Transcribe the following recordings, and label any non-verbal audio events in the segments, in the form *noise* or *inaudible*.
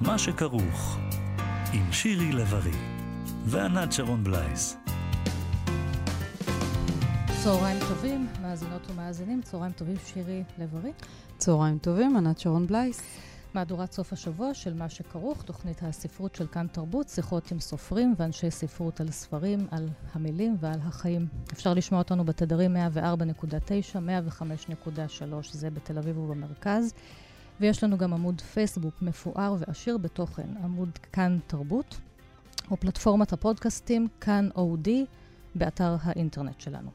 מה שכרוך, עם שירי לב-ארי וענת שרון בלייס. צהריים טובים, מאזינות ומאזינים, צהריים טובים, שירי לב-ארי. צהריים טובים, ענת שרון בלייס. מהדורת סוף השבוע של מה שכרוך, תוכנית הספרות של כאן תרבות, שיחות עם סופרים ואנשי ספרות על ספרים, על המילים ועל החיים. אפשר לשמוע אותנו בתדרים 104.9, 105.3, זה בתל אביב ובמרכז. ויש לנו גם עמוד פייסבוק מפואר ועשיר בתוכן, עמוד כאן תרבות, או פלטפורמת הפודקאסטים כאן אודי, באתר האינטרנט שלנו.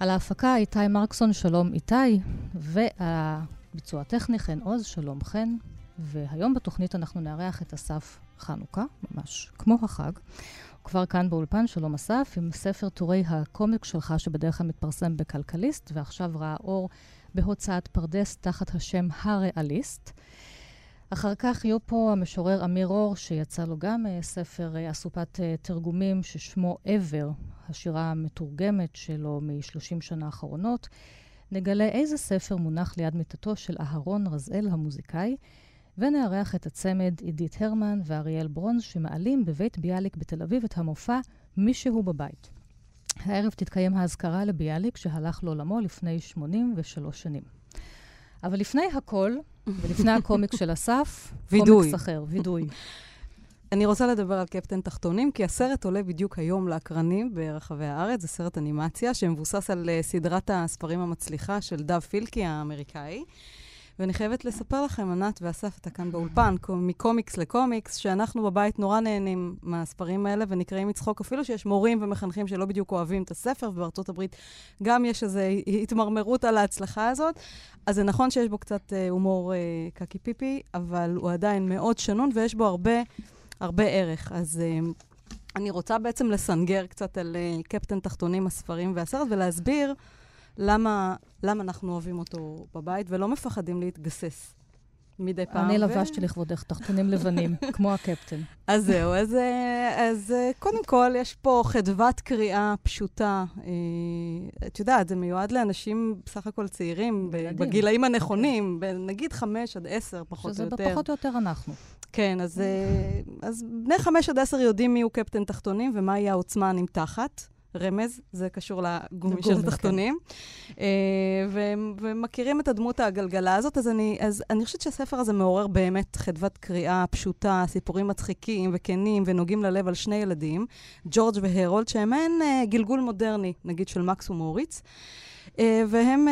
על ההפקה איתי מרקסון, שלום איתי, והביצוע הטכני חן עוז, שלום חן. והיום בתוכנית אנחנו נארח את אסף חנוכה, ממש כמו החג. הוא כבר כאן באולפן, שלום אסף, עם ספר טורי הקומיק שלך, שבדרך כלל מתפרסם בכלכליסט, ועכשיו ראה אור בהוצאת פרדס תחת השם הריאליסט. אחר כך יהיו פה המשורר אמיר אור, שיצא לו גם uh, ספר uh, אסופת uh, תרגומים ששמו עבר, השירה המתורגמת שלו מ-30 שנה האחרונות. נגלה איזה ספר מונח ליד מיטתו של אהרון רזאל המוזיקאי, ונארח את הצמד עידית הרמן ואריאל ברונז, שמעלים בבית ביאליק בתל אביב את המופע "מישהו בבית". הערב תתקיים האזכרה לביאליק, שהלך לעולמו לפני 83 שנים. אבל לפני הכל, ולפני *laughs* הקומיק של אסף, קומיקס אחר, וידוי. *laughs* אני רוצה לדבר על קפטן תחתונים, כי הסרט עולה בדיוק היום לאקרנים ברחבי הארץ. זה סרט אנימציה שמבוסס על uh, סדרת הספרים המצליחה של דב פילקי האמריקאי. ואני חייבת לספר לכם, ענת ואסף, אתה כאן באולפן, מקומיקס לקומיקס, שאנחנו בבית נורא נהנים מהספרים האלה ונקראים מצחוק, אפילו שיש מורים ומחנכים שלא בדיוק אוהבים את הספר, ובארצות הברית גם יש איזו התמרמרות על ההצלחה הזאת. אז זה נכון שיש בו קצת אה, הומור אה, קקי פיפי, אבל הוא עדיין מאוד שנון ויש בו הרבה, הרבה ערך. אז... אה, אני רוצה בעצם לסנגר קצת על uh, קפטן תחתונים, הספרים והסרט, ולהסביר למה, למה אנחנו אוהבים אותו בבית ולא מפחדים להתגסס מדי פעם. אני לבשתי לכבודך תחתונים לבנים, *laughs* כמו הקפטן. אז זהו, אז, אה, אז אה, קודם כל, יש פה חדוות קריאה פשוטה. אה, את יודעת, זה מיועד לאנשים בסך הכל צעירים, בגילאים הנכונים, נגיד חמש עד עשר, פחות או יותר. שזה פחות או יותר אנחנו. כן, אז, אז בני חמש עד עשר יודעים מי הוא קפטן תחתונים ומה יהיה העוצמה הנמתחת. רמז, זה קשור לגומי של כן. התחתונים. כן. ומכירים את הדמות העגלגלה הזאת, אז אני, אז אני חושבת שהספר הזה מעורר באמת חדוות קריאה פשוטה, סיפורים מצחיקים וכנים ונוגעים ללב על שני ילדים, ג'ורג' והרולד, שהם מעין uh, גלגול מודרני, נגיד, של מקס ומוריץ. Uh, והם uh,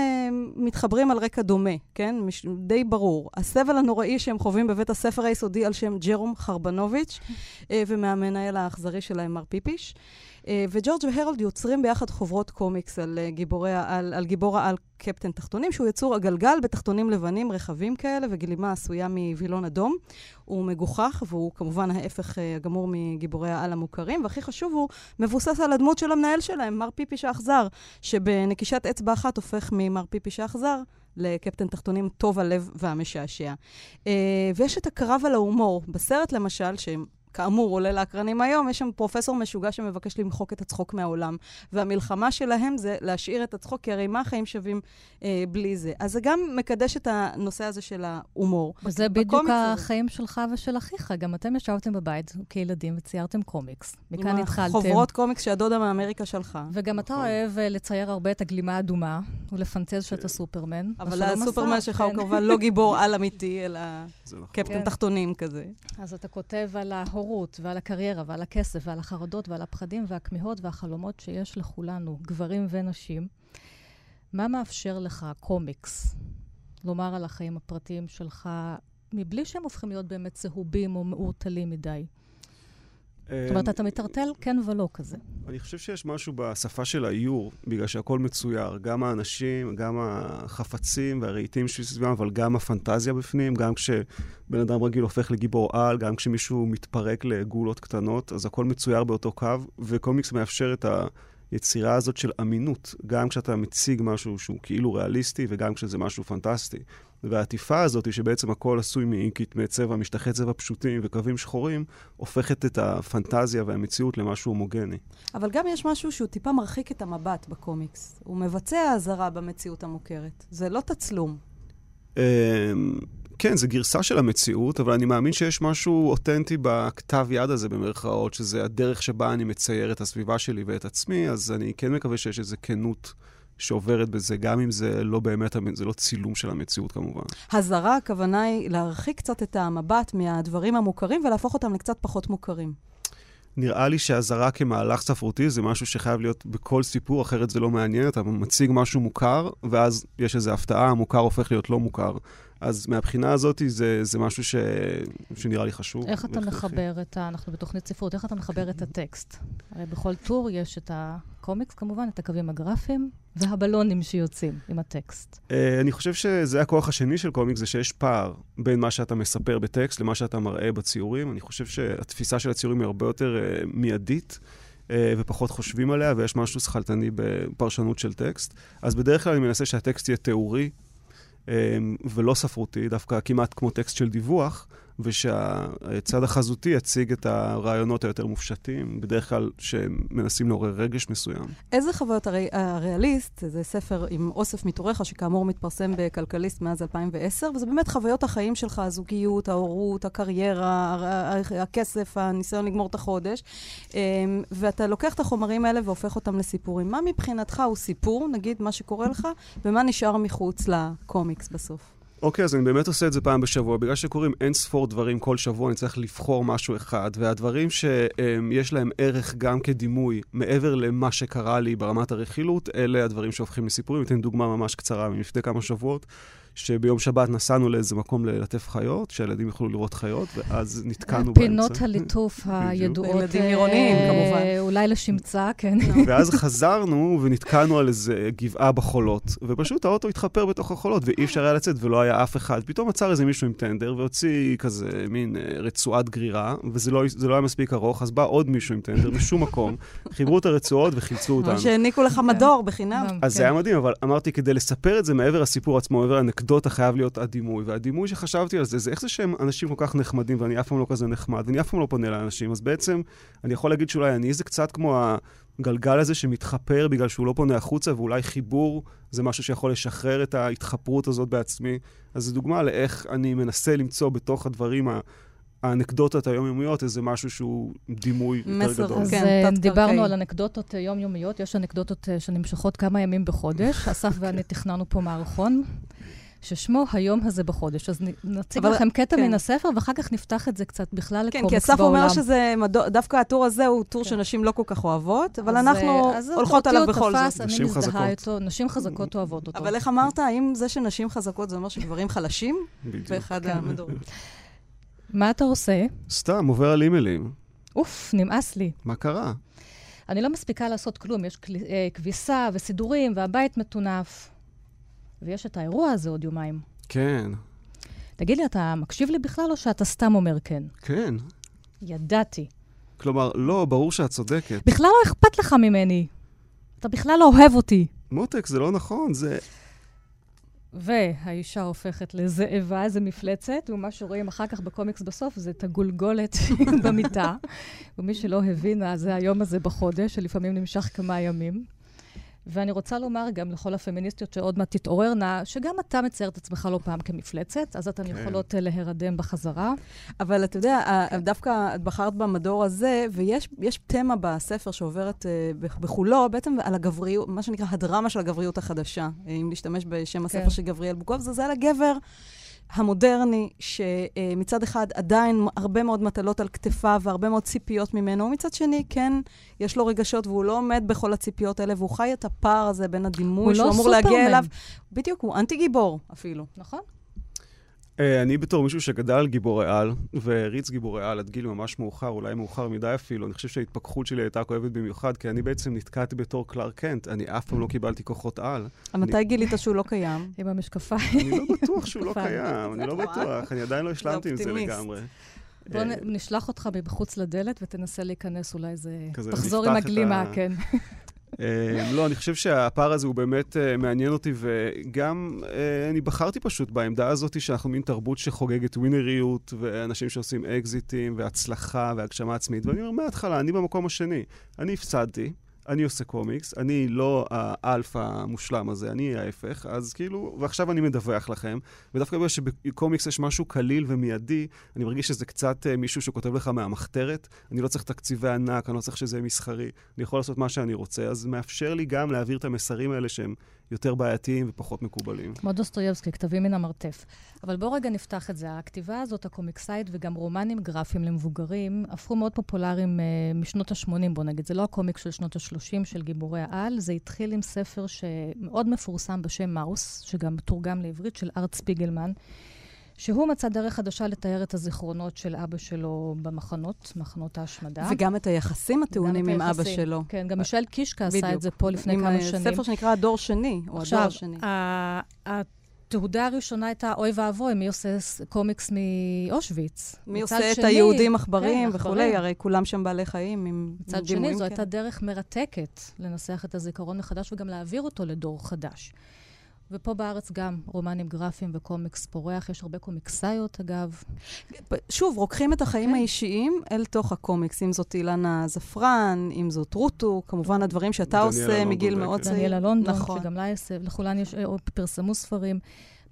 מתחברים על רקע דומה, כן? מש, די ברור. הסבל הנוראי שהם חווים בבית הספר היסודי על שם ג'רום חרבנוביץ', uh, ומהמנהל האכזרי שלהם, מר פיפיש. אה, וג'ורג' והרולד יוצרים ביחד חוברות קומיקס על, uh, גיבורי העל, על גיבור העל קפטן תחתונים, שהוא יצור עגלגל בתחתונים לבנים רחבים כאלה וגלימה עשויה מווילון אדום. הוא מגוחך, והוא כמובן ההפך uh, הגמור מגיבורי העל המוכרים, והכי חשוב, הוא מבוסס על הדמות של המנהל שלהם, מר פיפיש האכזר, שבנקישת אצבע אחת הופך ממר פיפיש האכזר לקפטן תחתונים טוב הלב והמשעשע. Uh, ויש את הקרב על ההומור. בסרט, למשל, שהם כאמור, עולה לאקרנים היום, יש שם פרופסור משוגע שמבקש למחוק את הצחוק מהעולם. והמלחמה שלהם זה להשאיר את הצחוק, כי הרי מה החיים שווים אה, בלי זה? אז זה גם מקדש את הנושא הזה של ההומור. וזה בדיוק החיים זה... שלך ושל אחיך. גם אתם ישבתם בבית כילדים וציירתם קומיקס. מכאן התחלתם. חוברות קומיקס שהדודה מאמריקה שלחה. וגם אתה נכון. אוהב אה, לצייר הרבה את הגלימה האדומה, ולפנטז שאתה סופרמן. אבל הסופרמן שלך הוא כן. כמובן לא גיבור *laughs* על אמיתי, אלא נכון. קפטן כן. תחתונים כזה. אז אתה כותב על ההורות, ועל הקריירה, ועל הכסף, ועל החרדות, ועל הפחדים, והכמיהות, והחלומות שיש לכולנו, גברים ונשים. מה מאפשר לך קומיקס לומר על החיים הפרטיים שלך, מבלי שהם הופכים להיות באמת צהובים או מעורטלים מדי? זאת אומרת, אתה מטרטל כן ולא כזה. אני חושב שיש משהו בשפה של האיור, בגלל שהכל מצויר. גם האנשים, גם החפצים והרהיטים שסביבם, אבל גם הפנטזיה בפנים, גם כשבן אדם רגיל הופך לגיבור על, גם כשמישהו מתפרק לגולות קטנות, אז הכל מצויר באותו קו, וקומיקס מאפשר את היצירה הזאת של אמינות, גם כשאתה מציג משהו שהוא כאילו ריאליסטי, וגם כשזה משהו פנטסטי. והעטיפה הזאת, שבעצם הכל עשוי מאינקית, מצבע, משטחי צבע פשוטים וקווים שחורים, הופכת את הפנטזיה והמציאות למשהו הומוגני. אבל גם יש משהו שהוא טיפה מרחיק את המבט בקומיקס. הוא מבצע אזהרה במציאות המוכרת. זה לא תצלום. אמ, כן, זה גרסה של המציאות, אבל אני מאמין שיש משהו אותנטי בכתב יד הזה, במרכאות, שזה הדרך שבה אני מצייר את הסביבה שלי ואת עצמי, אז אני כן מקווה שיש איזו כנות. שעוברת בזה, גם אם זה לא באמת, זה לא צילום של המציאות כמובן. הזרה, הכוונה היא להרחיק קצת את המבט מהדברים המוכרים ולהפוך אותם לקצת פחות מוכרים. נראה לי שהזרה כמהלך ספרותי זה משהו שחייב להיות בכל סיפור, אחרת זה לא מעניין. אתה מציג משהו מוכר, ואז יש איזו הפתעה, המוכר הופך להיות לא מוכר. אז מהבחינה הזאת זה, זה משהו ש... שנראה לי חשוב. איך אתה מחבר את ה... אנחנו בתוכנית ספרות, איך אתה מחבר את הטקסט? הרי בכל טור יש את הקומיקס, כמובן, את הקווים הגרפיים, והבלונים שיוצאים עם הטקסט. Uh, אני חושב שזה הכוח השני של קומיקס, זה שיש פער בין מה שאתה מספר בטקסט למה שאתה מראה בציורים. אני חושב שהתפיסה של הציורים היא הרבה יותר uh, מיידית. uh, ופחות חושבים עליה, ויש משהו שכלתני בפרשנות של טקסט. אז בדרך כלל אני מנסה שהטקסט יהיה תיאורי, ולא ספרותי, דווקא כמעט כמו טקסט של דיווח, ושהצד החזותי יציג את הרעיונות היותר מופשטים, בדרך כלל שמנסים לעורר רגש מסוים. איזה חוויות הרי הריאליסט, זה ספר עם אוסף מתוריך, שכאמור מתפרסם בכלכליסט מאז 2010, וזה באמת חוויות החיים שלך, הזוגיות, ההורות, הקריירה, הכסף, הניסיון לגמור את החודש, אמ, ואתה לוקח את החומרים האלה והופך אותם לסיפורים. מה מבחינתך הוא סיפור, נגיד מה שקורה לך, ומה נשאר מחוץ לקומיקס בסוף? אוקיי, אז אני באמת עושה את זה פעם בשבוע. בגלל שקורים אין ספור דברים כל שבוע, אני צריך לבחור משהו אחד. והדברים שיש להם ערך גם כדימוי, מעבר למה שקרה לי ברמת הרכילות, אלה הדברים שהופכים לסיפורים. אתן דוגמה ממש קצרה מלפני כמה שבועות. שביום שבת נסענו לאיזה מקום ללטף חיות, שהילדים יוכלו לראות חיות, ואז נתקענו באמצע. פינות *laughs* הליטוף הידועות. ילדים עירוניים, אה, כמובן. אולי לשמצה, כן. *laughs* ואז חזרנו ונתקענו על איזה גבעה בחולות, ופשוט האוטו התחפר בתוך החולות, ואי אפשר היה לצאת ולא היה אף אחד. פתאום עצר איזה מישהו עם טנדר והוציא כזה מין אה, רצועת גרירה, וזה לא, לא היה מספיק ארוך, אז בא עוד מישהו עם טנדר *laughs* משום מקום, חיברו את הרצועות וחילצו אותנו. שהעניקו לך מדור בחינם. אז זה היה מדהים, אבל אמרתי, כדי לספר את זה מעבר לסיפור עצמו, מעבר האנקדוטה חייב להיות הדימוי. והדימוי שחשבתי על זה, זה איך זה שהם אנשים כל כך נחמדים, ואני אף פעם לא כזה נחמד, ואני אף פעם לא פונה לאנשים. אז בעצם, אני יכול להגיד שאולי אני זה קצת כמו הגלגל הזה שמתחפר בגלל שהוא לא פונה החוצה, ואולי חיבור זה משהו שיכול לשחרר את ההתחפרות הזאת בעצמי. אז זו דוגמה לאיך אני מנסה למצוא בתוך הדברים ה... האנקדוטות היומיומיות, איזה משהו שהוא דימוי יותר גדול. אז כן, דיברנו על אנקדוטות יומיומיות, יש אנקדוטות אה, שנמשכות כמה ימים בחודש. *laughs* אסף ואני תכננו פה מערכון. ששמו היום הזה בחודש. אז נציג אבל, לכם קטע כן. מן הספר, ואחר כך נפתח את זה קצת בכלל כן, לקומיקס בעולם. כן, כי אסף אומר שזה, דווקא הטור הזה הוא טור כן. שנשים לא כל כך אוהבות, אבל אז, אנחנו אז הולכות עליו בכל תפס, זאת. נשים חזקות. איתו, נשים חזקות אוהבות אותו. אבל איך אמרת, האם זה שנשים חזקות זה אומר שגברים חלשים? בדיוק. באחד כן. המדורים. מה אתה עושה? סתם, עובר על אימיילים. אוף, נמאס לי. מה קרה? אני לא מספיקה לעשות כלום, יש אה, כביסה וסידורים, והבית מטונף. ויש את האירוע הזה עוד יומיים. כן. תגיד לי, אתה מקשיב לי בכלל או שאתה סתם אומר כן? כן. ידעתי. כלומר, לא, ברור שאת צודקת. בכלל לא אכפת לך ממני. אתה בכלל לא אוהב אותי. מותק, זה לא נכון, זה... והאישה הופכת לזאבה, איזה מפלצת, ומה שרואים אחר כך בקומיקס בסוף זה את הגולגולת *laughs* במיטה. ומי שלא הבינה, זה היום הזה בחודש, שלפעמים נמשך כמה ימים. ואני רוצה לומר גם לכל הפמיניסטיות שעוד מעט תתעוררנה, שגם אתה מצייר את עצמך לא פעם כמפלצת, אז אתן כן. יכולות אה, להירדם בחזרה. אבל אתה יודע, כן. דווקא את בחרת במדור הזה, ויש תמה בספר שעוברת uh, בכולו, בעצם על הגבריות, מה שנקרא הדרמה של הגבריות החדשה, אם להשתמש בשם כן. הספר של גבריאל בוקוב, זה זה על הגבר. המודרני, שמצד אחד עדיין הרבה מאוד מטלות על כתפיו והרבה מאוד ציפיות ממנו, ומצד שני, כן, יש לו רגשות והוא לא עומד בכל הציפיות האלה, והוא חי את הפער הזה בין הדימוי שהוא לא אמור להגיע אליו. בדיוק, הוא אנטי גיבור אפילו. נכון. אה, אני בתור מישהו שגדל על גיבורי על, והריץ גיבורי על עד גיל ממש מאוחר, אולי מאוחר מדי אפילו, אני חושב שההתפכחות שלי הייתה כואבת במיוחד, כי אני בעצם נתקעתי בתור קלאר קנט, אני אף פעם לא קיבלתי כוחות על. מתי גילית שהוא לא קיים? עם המשקפיים. אני לא בטוח שהוא לא *laughs* קיים, אני לא בטוח, אני עדיין לא השלמתי עם זה לגמרי. בוא אה, נשלח אותך מבחוץ לדלת ותנסה להיכנס, אולי זה... תחזור עם הגלימה, כן. אה, לא, אני חושב שהפער הזה הוא באמת uh, מעניין אותי, וגם uh, אני בחרתי פשוט בעמדה הזאת שאנחנו מין תרבות שחוגגת ווינריות, ואנשים שעושים אקזיטים, והצלחה, והגשמה עצמית, ואני אומר מההתחלה, אני במקום השני. אני הפסדתי, אני עושה קומיקס, אני לא האלפא המושלם הזה, אני ההפך, אז כאילו, ועכשיו אני מדווח לכם, ודווקא בגלל שבקומיקס יש משהו קליל ומיידי, אני מרגיש שזה קצת אה, מישהו שכותב לך מהמחתרת, אני לא צריך תקציבי ענק, אני לא צריך שזה יהיה מסחרי, אני יכול לעשות מה שאני רוצה, אז מאפשר לי גם להעביר את המסרים האלה שהם יותר בעייתיים ופחות מקובלים. כמו דוסטויבסקי, כתבים מן המרתף. אבל בואו רגע נפתח את זה. הכתיבה הזאת, הקומיקסאית וגם רומנים גרפיים למבוגרים, הפכו מאוד פופולריים אה, משנות ה-80, בואו נגיד. זה לא הקומיקס של שנות ה-30 של גיבורי העל, זה התחיל עם ספר שמאוד מפורסם בשם מאוס, שגם תורגם לעברית, של ארט ספיגלמן. שהוא מצא דרך חדשה לתאר את הזיכרונות של אבא שלו במחנות, מחנות ההשמדה. וגם את היחסים הטעונים עם אבא שלו. כן, גם מישל קישקה עשה את זה פה לפני כמה שנים. עם ספר שנקרא הדור שני, או הדור השני. עכשיו, התהודה הראשונה הייתה, אוי ואבוי, מי עושה קומיקס מאושוויץ? מי עושה את היהודים עכברים כן, וכולי, הרי כולם שם בעלי חיים עם מצד שני, זו הייתה דרך מרתקת לנסח את הזיכרון מחדש וגם להעביר אותו לדור חדש. ופה בארץ גם רומנים גרפיים וקומיקס פורח. יש הרבה קומיקסאיות, אגב. שוב, רוקחים את החיים כן. האישיים אל תוך הקומיקס. אם זאת אילנה זפרן, אם זאת רוטו, כמובן הדברים שאתה עושה מגיל מאוד צעיר. דניאלה לונדון, נכון. שגם לה יש, לכולן יש, או פרסמו ספרים.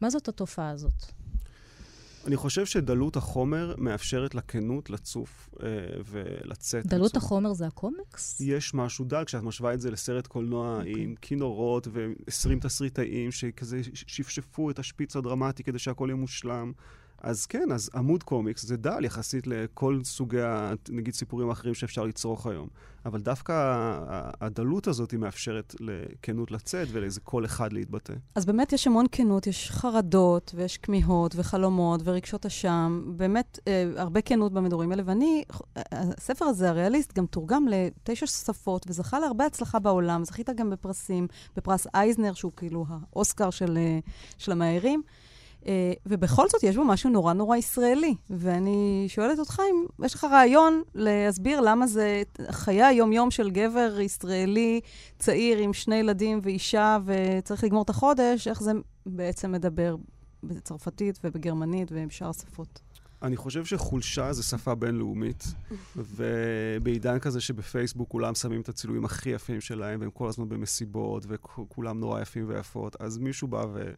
מה זאת התופעה הזאת? אני חושב שדלות החומר מאפשרת לכנות לצוף אה, ולצאת. דלות לצוף. החומר זה הקומיקס? יש משהו דל, כשאת משווה את זה לסרט קולנוע okay. אוקיי. עם כינורות ו-20 תסריטאים שכזה שפשפו את השפיץ הדרמטי כדי שהכל יהיה מושלם. אז כן, אז עמוד קומיקס זה דל יחסית לכל סוגי, נגיד, סיפורים אחרים שאפשר לצרוך היום. אבל דווקא הדלות הזאת היא מאפשרת לכנות לצאת ולאיזה קול אחד להתבטא. אז באמת יש המון כנות, יש חרדות ויש כמיהות וחלומות ורגשות אשם, באמת אה, הרבה כנות במדורים האלה. ואני, הספר הזה, הריאליסט, גם תורגם לתשע שפות וזכה להרבה הצלחה בעולם. זכית גם בפרסים, בפרס אייזנר, שהוא כאילו האוסקר של, אה, של המאיירים. Uh, ובכל זאת, יש בו משהו נורא נורא ישראלי. ואני שואלת אותך אם יש לך רעיון להסביר למה זה חיי היום-יום של גבר ישראלי צעיר עם שני ילדים ואישה וצריך לגמור את החודש, איך זה בעצם מדבר בצרפתית ובגרמנית ובשאר השפות. אני חושב שחולשה זה שפה בינלאומית, *laughs* ובעידן כזה שבפייסבוק כולם שמים את הצילומים הכי יפים שלהם, והם כל הזמן במסיבות, וכולם נורא יפים ויפות, אז מישהו בא ו...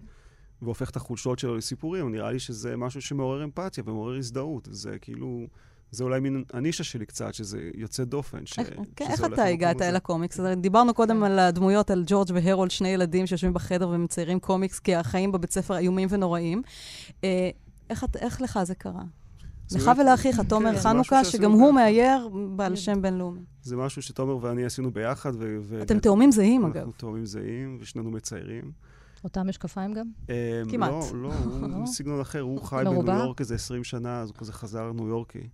והופך את החולשות שלו לסיפורים, נראה לי שזה משהו שמעורר אמפתיה ומעורר הזדהות. זה כאילו, זה אולי מין הנישה שלי קצת, שזה יוצא דופן. ש... איך, כן, איך אתה הגעת אל הקומיקס? דיברנו קודם על הדמויות, על ג'ורג' והרולד, שני ילדים שיושבים בחדר ומציירים קומיקס, כי החיים בבית ספר איומים ונוראים. אה, איך, איך לך זה קרה? לך ולאחיך, תומר חנוכה, שגם הוא מאייר בעל שם בינלאומי. זה משהו שתומר ואני עשינו ביחד. אתם תאומים זהים, אגב. אנחנו תאומים זהים, ושנינו מציירים. אותם משקפיים גם? אמ, כמעט. לא, לא, הוא *laughs* לא? סגנון אחר. הוא חי בניו יורק איזה 20 שנה, אז הוא כזה חזר ניו יורקי.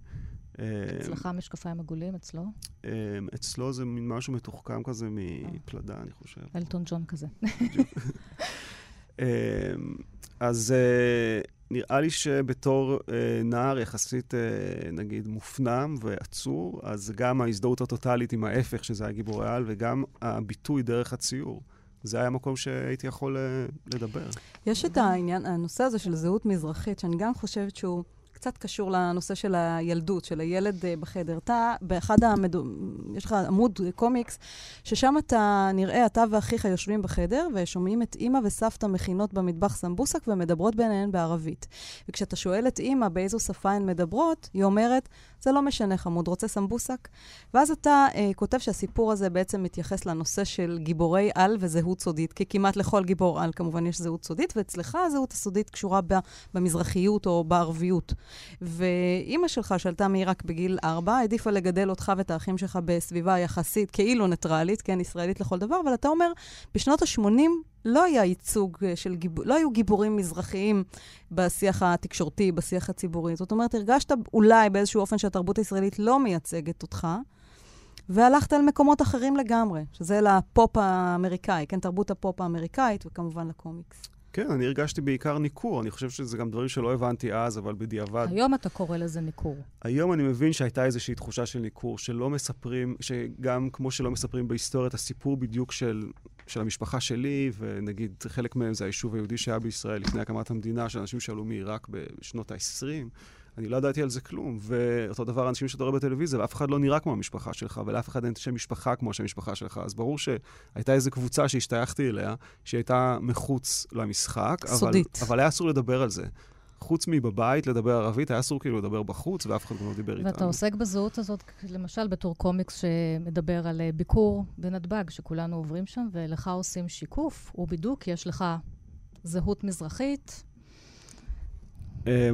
אמ, אצלך משקפיים עגולים, אצלו? אמ, אצלו זה מין משהו מתוחכם כזה מפלדה, אני חושב. אלטון ג'ון כזה. *laughs* אז אה, נראה לי שבתור אה, נער יחסית, אה, נגיד, מופנם ועצור, אז גם ההזדהות הטוטאלית עם ההפך, שזה היה גיבורי על, וגם הביטוי דרך הציור. זה היה מקום שהייתי יכול אה, לדבר. יש את העניין, הנושא הזה של זהות מזרחית, שאני גם חושבת שהוא... קצת קשור לנושא של הילדות, של הילד uh, בחדר. אתה, באחד המד... יש לך עמוד קומיקס, ששם אתה נראה, אתה ואחיך יושבים בחדר, ושומעים את אימא וסבתא מכינות במטבח סמבוסק ומדברות ביניהן בערבית. וכשאתה שואל את אימא באיזו שפה הן מדברות, היא אומרת, זה לא משנה, חמוד, רוצה סמבוסק? ואז אתה uh, כותב שהסיפור הזה בעצם מתייחס לנושא של גיבורי על וזהות סודית, כי כמעט לכל גיבור על כמובן יש זהות סודית, ואצלך הזהות הסודית קשורה במזרחיות או בערביות. ואימא שלך, שעלתה מעיראק בגיל ארבע, העדיפה לגדל אותך ואת האחים שלך בסביבה יחסית כאילו ניטרלית, כן, ישראלית לכל דבר, אבל אתה אומר, בשנות ה-80 לא היה ייצוג של גיבור, לא היו גיבורים מזרחיים בשיח התקשורתי, בשיח הציבורי. זאת אומרת, הרגשת אולי באיזשהו אופן שהתרבות הישראלית לא מייצגת אותך, והלכת אל מקומות אחרים לגמרי, שזה לפופ האמריקאי, כן, תרבות הפופ האמריקאית, וכמובן לקומיקס. כן, אני הרגשתי בעיקר ניכור. אני חושב שזה גם דברים שלא הבנתי אז, אבל בדיעבד... היום אתה קורא לזה ניכור. היום אני מבין שהייתה איזושהי תחושה של ניכור, שלא מספרים, שגם כמו שלא מספרים בהיסטוריה את הסיפור בדיוק של, של המשפחה שלי, ונגיד חלק מהם זה היישוב היהודי שהיה בישראל לפני הקמת המדינה, של אנשים שעלו מעיראק בשנות ה-20. אני לא ידעתי על זה כלום. ואותו דבר, אנשים שאתה רואה בטלוויזיה, ואף אחד לא נראה כמו המשפחה שלך, ולאף אחד אין שם משפחה כמו שם משפחה שלך. אז ברור שהייתה איזו קבוצה שהשתייכתי אליה, שהייתה מחוץ למשחק. סודית. אבל, אבל היה אסור לדבר על זה. חוץ מבבית לדבר ערבית, היה אסור כאילו לדבר בחוץ, ואף אחד גם לא דיבר איתנו. ואתה עוסק בזהות הזאת, למשל בתור קומיקס שמדבר על אה, ביקור בנתב"ג, שכולנו עוברים שם, ולך עושים שיקוף, ובידוק, יש לך זהות מזרחית,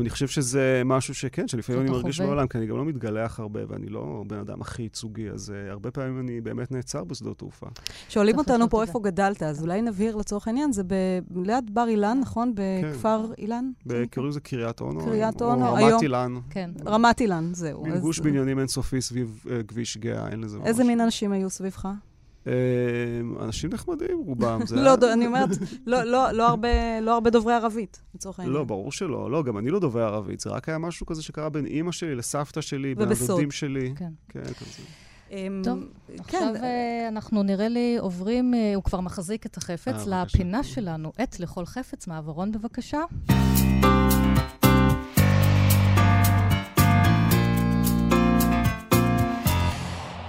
אני חושב שזה משהו שכן, שלפעמים אני מרגיש בעולם, כי אני גם לא מתגלח הרבה, ואני לא בן אדם הכי ייצוגי, אז uh, הרבה פעמים אני באמת נעצר בשדות תעופה. שואלים אותנו פה איפה גדלת, אז אולי נבהיר לצורך העניין, זה ליד בר אילן, נכון? כן. בכפר אילן? קוראים לזה קריית אונו. קריית אונו, היום. רמת אילן. כן. רמת אילן, זהו. מין גוש בניינים אינסופי סביב אה, כביש גאה, אין לזה ממש. איזה מין אנשים היו סביבך? אמ, אנשים נחמדים, רובם. לא, אני אומרת, לא, לא, לא, לא הרבה דוברי ערבית, לצורך העניין. לא, ברור שלא. לא, גם אני לא דובר ערבית. זה רק היה משהו כזה שקרה בין אימא שלי לסבתא שלי, בין הדודים שלי. כן. כן, כזה. אמ, טוב, עכשיו אה, אנחנו נראה לי עוברים, אה, הוא כבר מחזיק את החפץ, אה, לפינה שלנו, עת לכל חפץ. מעברון בבקשה.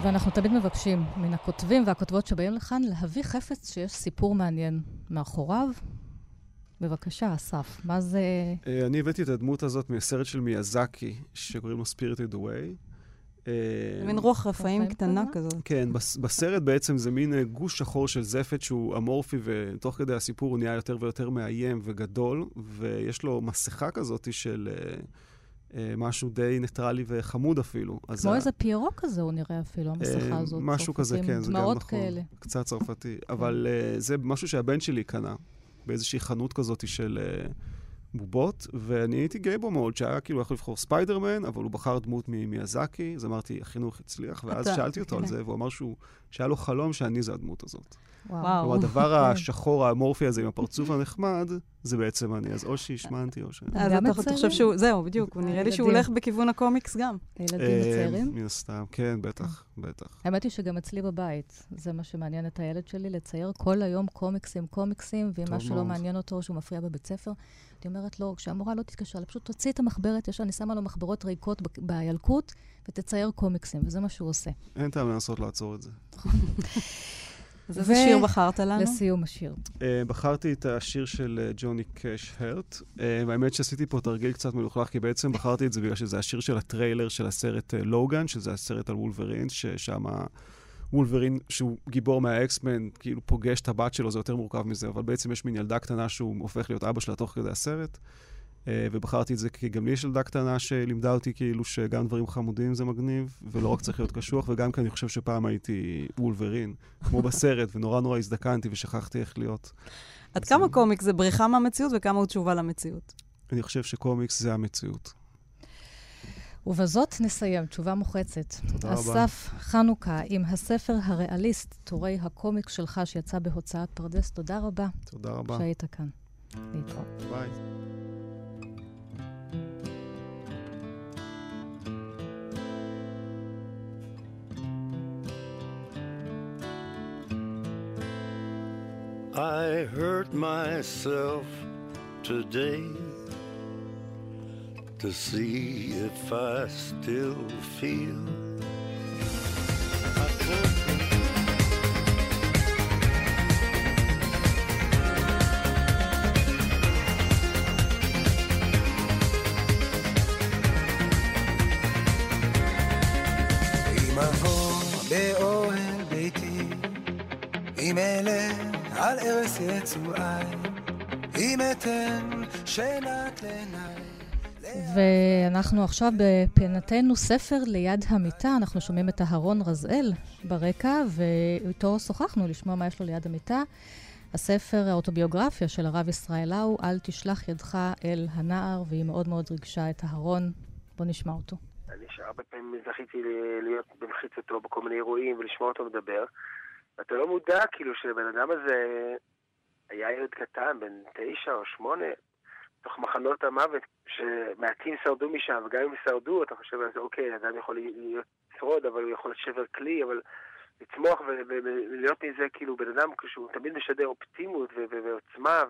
ואנחנו תמיד מבקשים מן הכותבים והכותבות שבאים לכאן להביא חפץ שיש סיפור מעניין מאחוריו. בבקשה, אסף, מה זה... אה, אני הבאתי את הדמות הזאת מהסרט של מיאזקי, שקוראים לו Spirited Away. אה, מין רוח רפאים קטנה כזאת. כן, בסרט בעצם זה מין אה, גוש שחור של זפת שהוא אמורפי, ותוך כדי הסיפור הוא נהיה יותר ויותר מאיים וגדול, ויש לו מסכה כזאת של... אה, משהו די ניטרלי וחמוד אפילו. כמו איזה פיירו כזה הוא נראה אפילו, המסכה אה, הזאת. משהו כזה, כן, זה גם נכון. כאלה. קצת צרפתי. כן. אבל אה, זה משהו שהבן שלי קנה, באיזושהי חנות כזאת של בובות, ואני הייתי גאה בו מאוד, שהיה כאילו יכול לבחור ספיידרמן, אבל הוא בחר דמות ממיאזקי, אז אמרתי, החינוך הצליח, ואז שאלתי אותו על כן. זה, והוא אמר שהיה לו חלום שאני זה הדמות הזאת. וואו. כלומר, הדבר *laughs* השחור האמורפי הזה עם הפרצוף הנחמד, זה בעצם אני. אז או שהשמנתי או ש... אז אתה חושב שהוא, זהו, בדיוק, נראה לי שהוא הולך בכיוון הקומיקס גם. הילדים הצעירים? מן הסתם, כן, בטח, בטח. האמת היא שגם אצלי בבית, זה מה שמעניין את הילד שלי, לצייר כל היום קומיקסים, קומיקסים, ואם משהו לא מעניין אותו, שהוא מפריע בבית ספר, אני אומרת לו, כשהמורה לא תתקשר, פשוט תוציא את המחברת, יש, אני שמה לו מחברות ריקות בילקוט, ותצייר קומיקסים, וזה מה שהוא עושה. אין טעם לנסות לעצור את זה. *laughs* אז איזה שיר בחרת לנו? לסיום השיר. Uh, בחרתי את השיר של uh, ג'וני קאש הרט. Uh, האמת שעשיתי פה תרגיל קצת מלוכלך, כי בעצם בחרתי את זה בגלל שזה השיר של הטריילר של הסרט לוגן, שזה הסרט על וולברין, ששם וולברין, שהוא גיבור מהאקסמן, כאילו פוגש את הבת שלו, זה יותר מורכב מזה, אבל בעצם יש מין ילדה קטנה שהוא הופך להיות אבא שלה תוך כדי הסרט. אה, ובחרתי את זה כי גם לי יש ילדה קטנה שלימדה אותי כאילו שגם דברים חמודים זה מגניב, ולא רק צריך להיות קשוח, וגם כי אני חושב שפעם הייתי וולברין, כמו בסרט, ונורא נורא הזדקנתי ושכחתי איך להיות. עד כמה קומיקס זה בריחה מהמציאות וכמה הוא תשובה למציאות? אני חושב שקומיקס זה המציאות. ובזאת נסיים, תשובה מוחצת. תודה רבה. אסף חנוכה עם הספר הריאליסט, טורי הקומיקס שלך, שיצא בהוצאת פרדס. תודה רבה. תודה רבה. שהיית כאן. I hurt myself today to see if I still feel. ואנחנו עכשיו בפינתנו ספר ליד המיטה, אנחנו שומעים את אהרון רזאל ברקע, ואיתו שוחחנו לשמוע מה יש לו ליד המיטה. הספר האוטוביוגרפיה של הרב ישראל לאו, אל תשלח ידך אל הנער, והיא מאוד מאוד ריגשה את אהרון. בוא נשמע אותו. אני שהרבה פעמים זכיתי להיות במחיצתו בכל מיני אירועים ולשמוע אותו מדבר. ואתה לא מודע, כאילו, שלבן אדם הזה היה ילד קטן, בן תשע או שמונה, תוך מחנות המוות, שמעטים שרדו משם, וגם אם שרדו, אתה חושב על זה, אוקיי, אדם יכול להיות לשרוד, אבל הוא יכול לשבר כלי, אבל לצמוח ולהיות מזה, כאילו, בן אדם כשהוא תמיד משדר אופטימיות ועוצמה,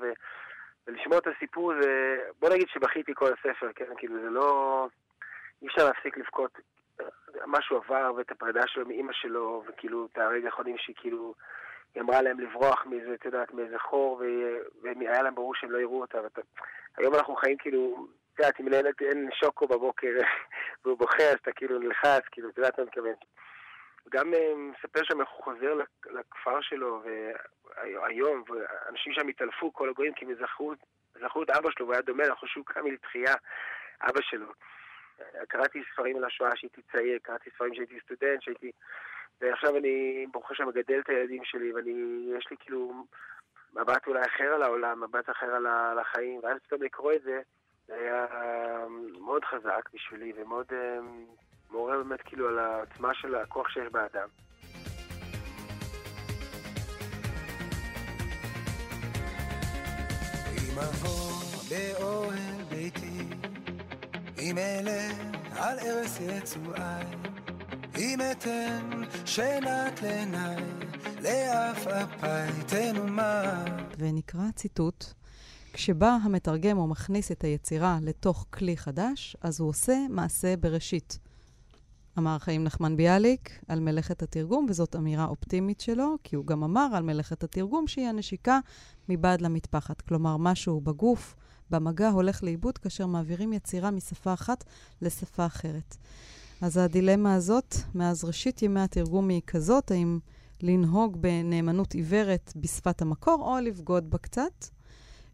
ולשמוע את הסיפור, זה... בוא נגיד שבכיתי כל הספר, כן? כאילו, זה לא... אי אפשר להפסיק לבכות. משהו עבר, ואת הפרידה שלו מאימא שלו, וכאילו, את הרגע האחרונים שהיא כאילו, היא אמרה להם לברוח מאיזה, את יודעת, מאיזה חור, והיה להם ברור שהם לא יראו אותה. ואת... היום אנחנו חיים כאילו, את יודעת, אם לילד אין שוקו בבוקר *laughs* והוא בוכה, אז אתה כאילו נלחץ, כאילו, את יודעת מה אני מתכוון. גם אה, מספר שם איך הוא חוזר לכפר שלו, והיום, ואנשים שם התעלפו, כל הגויים, כי הם זכרו את אבא שלו, והוא היה דומה, אנחנו חושבים שהוא קם לתחייה, אבא שלו. קראתי ספרים על השואה כשהייתי צעיר, קראתי ספרים כשהייתי סטודנט, שהייתי... ועכשיו אני, ברוך השם, מגדל את הילדים שלי, ואני, יש לי כאילו מבט אולי אחר על העולם, מבט אחר על החיים, ואז פתאום לקרוא את זה, זה היה מאוד חזק בשבילי, ומאוד אה, מעורר באמת כאילו על העצמה של הכוח שיש באדם. באוהל ביתי, אם אלה על ערש יצואי, אם אתן שנת לעיניי, לעפעפי תנומה. ונקרא ציטוט. כשבא המתרגם או מכניס את היצירה לתוך כלי חדש, אז הוא עושה מעשה בראשית. אמר חיים נחמן ביאליק על מלאכת התרגום, וזאת אמירה אופטימית שלו, כי הוא גם אמר על מלאכת התרגום שהיא הנשיקה מבעד למטפחת. כלומר, משהו בגוף, במגע, הולך לאיבוד כאשר מעבירים יצירה משפה אחת לשפה אחרת. אז הדילמה הזאת, מאז ראשית ימי התרגום היא כזאת, האם לנהוג בנאמנות עיוורת בשפת המקור, או לבגוד בה קצת.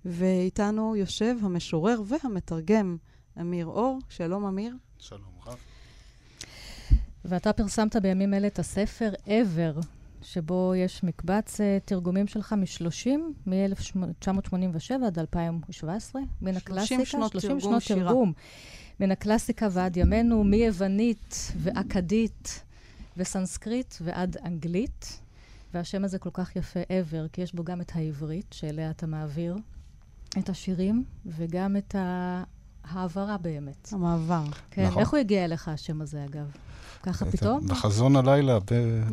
ואיתנו יושב המשורר והמתרגם אמיר אור. שלום, אמיר. שלום רב. ואתה פרסמת בימים אלה את הספר ever, שבו יש מקבץ uh, תרגומים שלך מ-30, מ-1987 עד 2017, מן הקלאסיקה. 30 שנות 30 תרגום שנות שירה. מן הקלאסיקה ועד ימינו, מיוונית ואכדית וסנסקריט ועד אנגלית. והשם הזה כל כך יפה, ever, כי יש בו גם את העברית, שאליה אתה מעביר את השירים, וגם את העברה באמת. המעבר. כן, נכון. איך הוא הגיע אליך, השם הזה, אגב? ככה פתאום? בחזון הלילה,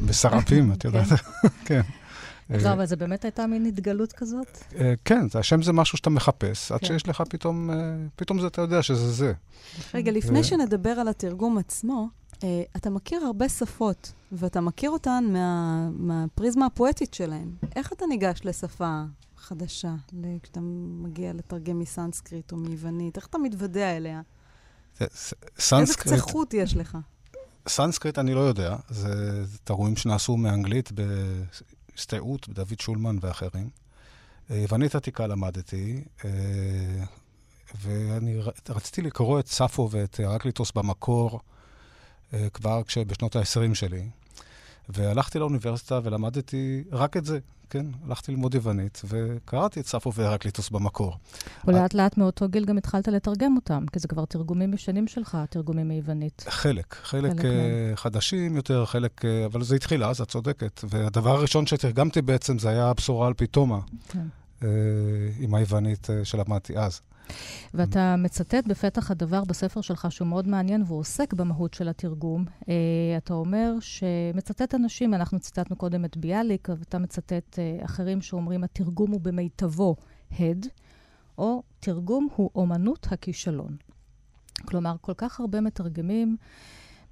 בשרפים, את יודעת. *laughs* כן. לא, אבל זה באמת הייתה מין התגלות כזאת? אה, כן, השם זה משהו שאתה מחפש, עד כן. שיש לך פתאום, אה, פתאום אתה יודע שזה זה. רגע, לפני שנדבר על התרגום עצמו, אה, אתה מכיר הרבה שפות, ואתה מכיר אותן מהפריזמה הפואטית שלהן. איך אתה ניגש לשפה חדשה, כשאתה מגיע לתרגם מסנסקריט או מיוונית? איך אתה מתוודע אליה? סנסקריט... איזה קצה חוט יש לך? סנסקריט אני לא יודע, זה תרגומים שנעשו מאנגלית בהסתייעות, בדוד שולמן ואחרים. אה, יוונית עתיקה למדתי, אה, ואני רציתי לקרוא את ספו ואת הרקליטוס במקור אה, כבר כשבשנות ה-20 שלי. והלכתי לאוניברסיטה ולמדתי רק את זה, כן? הלכתי ללמוד יוונית, וקראתי את ספו והרקליטוס במקור. ולאט לאט מאותו גיל גם התחלת לתרגם אותם, כי זה כבר תרגומים ישנים שלך, תרגומים מיוונית. חלק, חלק, חלק uh, חדשים יותר, חלק, uh, אבל זה התחיל אז, את צודקת. והדבר הראשון שתרגמתי בעצם זה היה הבשורה על פתאומה, כן. uh, עם היוונית uh, שלמדתי אז. ואתה מצטט בפתח הדבר בספר שלך, שהוא מאוד מעניין, והוא עוסק במהות של התרגום. Uh, אתה אומר שמצטט אנשים, אנחנו ציטטנו קודם את ביאליק, ואתה מצטט uh, אחרים שאומרים, התרגום הוא במיטבו הד, או תרגום הוא אומנות הכישלון. כלומר, כל כך הרבה מתרגמים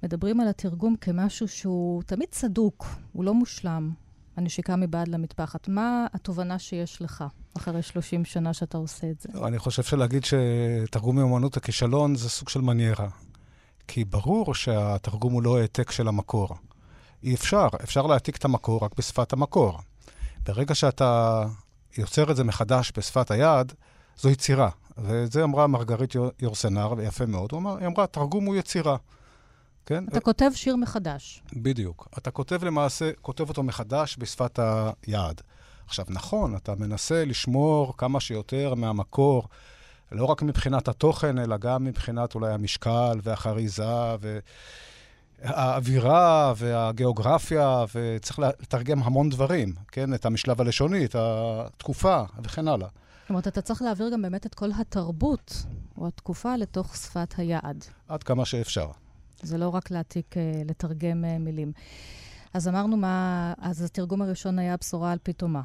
מדברים על התרגום כמשהו שהוא תמיד צדוק, הוא לא מושלם, הנשיקה מבעד למטפחת. מה התובנה שיש לך אחרי 30 שנה שאתה עושה את זה? אני חושב שלהגיד שתרגום מאומנות הכישלון זה סוג של מניירה. כי ברור שהתרגום הוא לא העתק של המקור. אי אפשר, אפשר להעתיק את המקור רק בשפת המקור. ברגע שאתה יוצר את זה מחדש בשפת היד, זו יצירה. וזה אמרה מרגרית יורסנר, ויפה מאוד. אמר, היא אמרה, תרגום הוא יצירה. כן? אתה כותב שיר מחדש. בדיוק. אתה כותב למעשה, כותב אותו מחדש בשפת היעד. עכשיו, נכון, אתה מנסה לשמור כמה שיותר מהמקור, לא רק מבחינת התוכן, אלא גם מבחינת אולי המשקל והחריזה והאווירה והגיאוגרפיה, וצריך לתרגם המון דברים, כן? את המשלב הלשוני, את התקופה וכן הלאה. זאת אומרת, אתה צריך להעביר גם באמת את כל התרבות או התקופה לתוך שפת היעד. עד כמה שאפשר. זה לא רק להעתיק, אה, לתרגם אה, מילים. אז אמרנו מה, אז התרגום הראשון היה בשורה על פתאומה.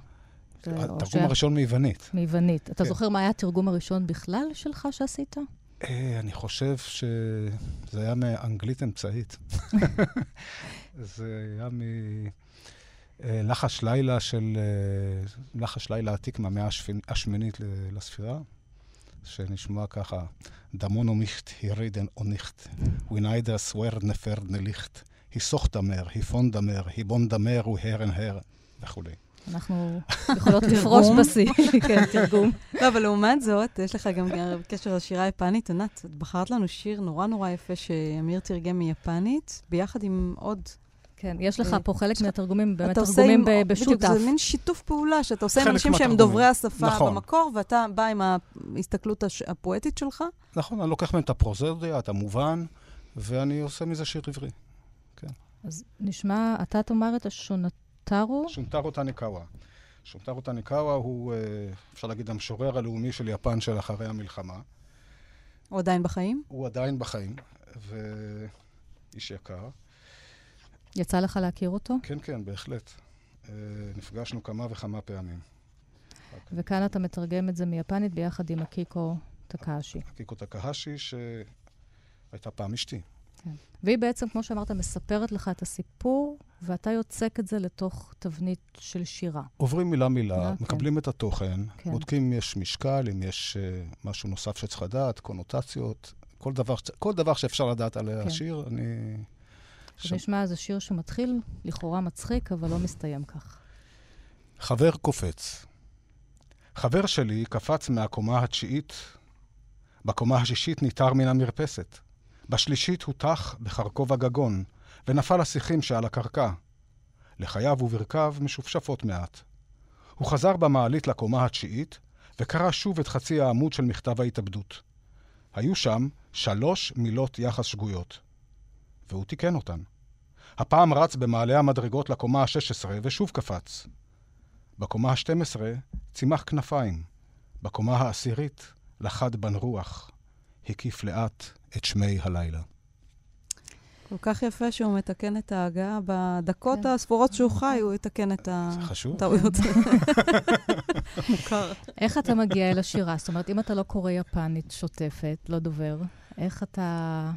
התרגום הראשון מיוונית. מיוונית. אתה כן. זוכר מה היה התרגום הראשון בכלל שלך שעשית? אה, אני חושב שזה היה מאנגלית אמצעית. *laughs* זה היה מלחש לילה של... לחש לילה עתיק מהמאה השמינית לספירה, שנשמע ככה, דמונו מיכט, הירידן או ניכט, וויניידר סוואר נפר נליכט, היסוך דמר, היפון דמר, היבון דמר והרן הר, וכולי. אנחנו יכולות לפרוש בשיא, *laughs* כן, תרגום. לא, אבל לעומת זאת, יש לך גם קשר לשירה היפנית. ענת, את בחרת לנו שיר נורא נורא יפה שאמיר תרגם מיפנית, ביחד עם עוד... כן, יש לך פה חלק מהתרגומים, באמת תרגומים בשותף. בדיוק, זה מין שיתוף פעולה שאתה עושה עם אנשים שהם דוברי השפה נכון. במקור, ואתה בא עם ההסתכלות הפואטית שלך. נכון, אני לוקח מהם את הפרוזדיה, את המובן, ואני עושה מזה שיר עברי. כן. אז נשמע, אתה תאמר את השונתו. שונטרו? שונטרו טניקאווה. שונטרו טניקאווה הוא, אה, אפשר להגיד, המשורר הלאומי של יפן של אחרי המלחמה. הוא עדיין בחיים? הוא עדיין בחיים, ואיש יקר. יצא לך להכיר אותו? כן, כן, בהחלט. אה, נפגשנו כמה וכמה פעמים. וכאן אתה מתרגם את זה מיפנית ביחד עם אקיקו טקהשי. אקיקו טקהשי, שהייתה פעם אשתי. כן. והיא בעצם, כמו שאמרת, מספרת לך את הסיפור, ואתה יוצק את זה לתוך תבנית של שירה. עוברים מילה-מילה, אה, מקבלים כן. את התוכן, כן. בודקים אם יש משקל, אם יש uh, משהו נוסף שצריך לדעת, קונוטציות, כל דבר, כל דבר שאפשר לדעת על כן. השיר, אני... זה נשמע איזה שיר שמתחיל לכאורה מצחיק, אבל לא מסתיים כך. חבר קופץ. חבר שלי קפץ מהקומה התשיעית, בקומה השישית ניתר מן המרפסת. בשלישית הוטח בחרקוב הגגון, ונפל לשיחים שעל הקרקע. לחייו וברכיו משופשפות מעט. הוא חזר במעלית לקומה התשיעית, וקרא שוב את חצי העמוד של מכתב ההתאבדות. היו שם שלוש מילות יחס שגויות. והוא תיקן אותן. הפעם רץ במעלה המדרגות לקומה ה-16 ושוב קפץ. בקומה ה-12 צימח כנפיים. בקומה העשירית לחד בן רוח. הקיף לאט את שמי הלילה. כל כך יפה שהוא מתקן את ההגעה. בדקות כן. הספורות שהוא חי, הוא יתקן את הטעויות. *laughs* מוכר. איך אתה מגיע אל השירה? זאת אומרת, אם אתה לא קורא יפנית שוטפת, לא דובר, איך אתה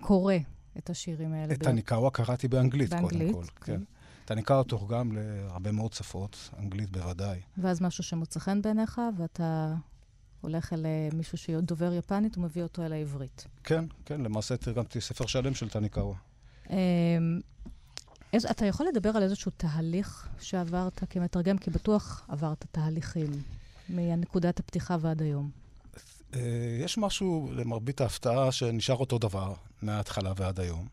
קורא את השירים האלה? את הניקאווה קראתי באנגלית, קודם כל. באנגלית? כן. טניקאווה תורגם להרבה מאוד שפות, אנגלית בוודאי. ואז משהו שמוצא חן בעיניך, ואתה הולך אל אה, מישהו שדובר יפנית ומביא אותו אל העברית. כן, כן, למעשה תרגמתי ספר שלם של טניקאווה. אמ, אתה יכול לדבר על איזשהו תהליך שעברת כמתרגם? כי בטוח עברת תהליכים מנקודת הפתיחה ועד היום. אה, יש משהו, למרבית ההפתעה, שנשאר אותו דבר מההתחלה ועד היום.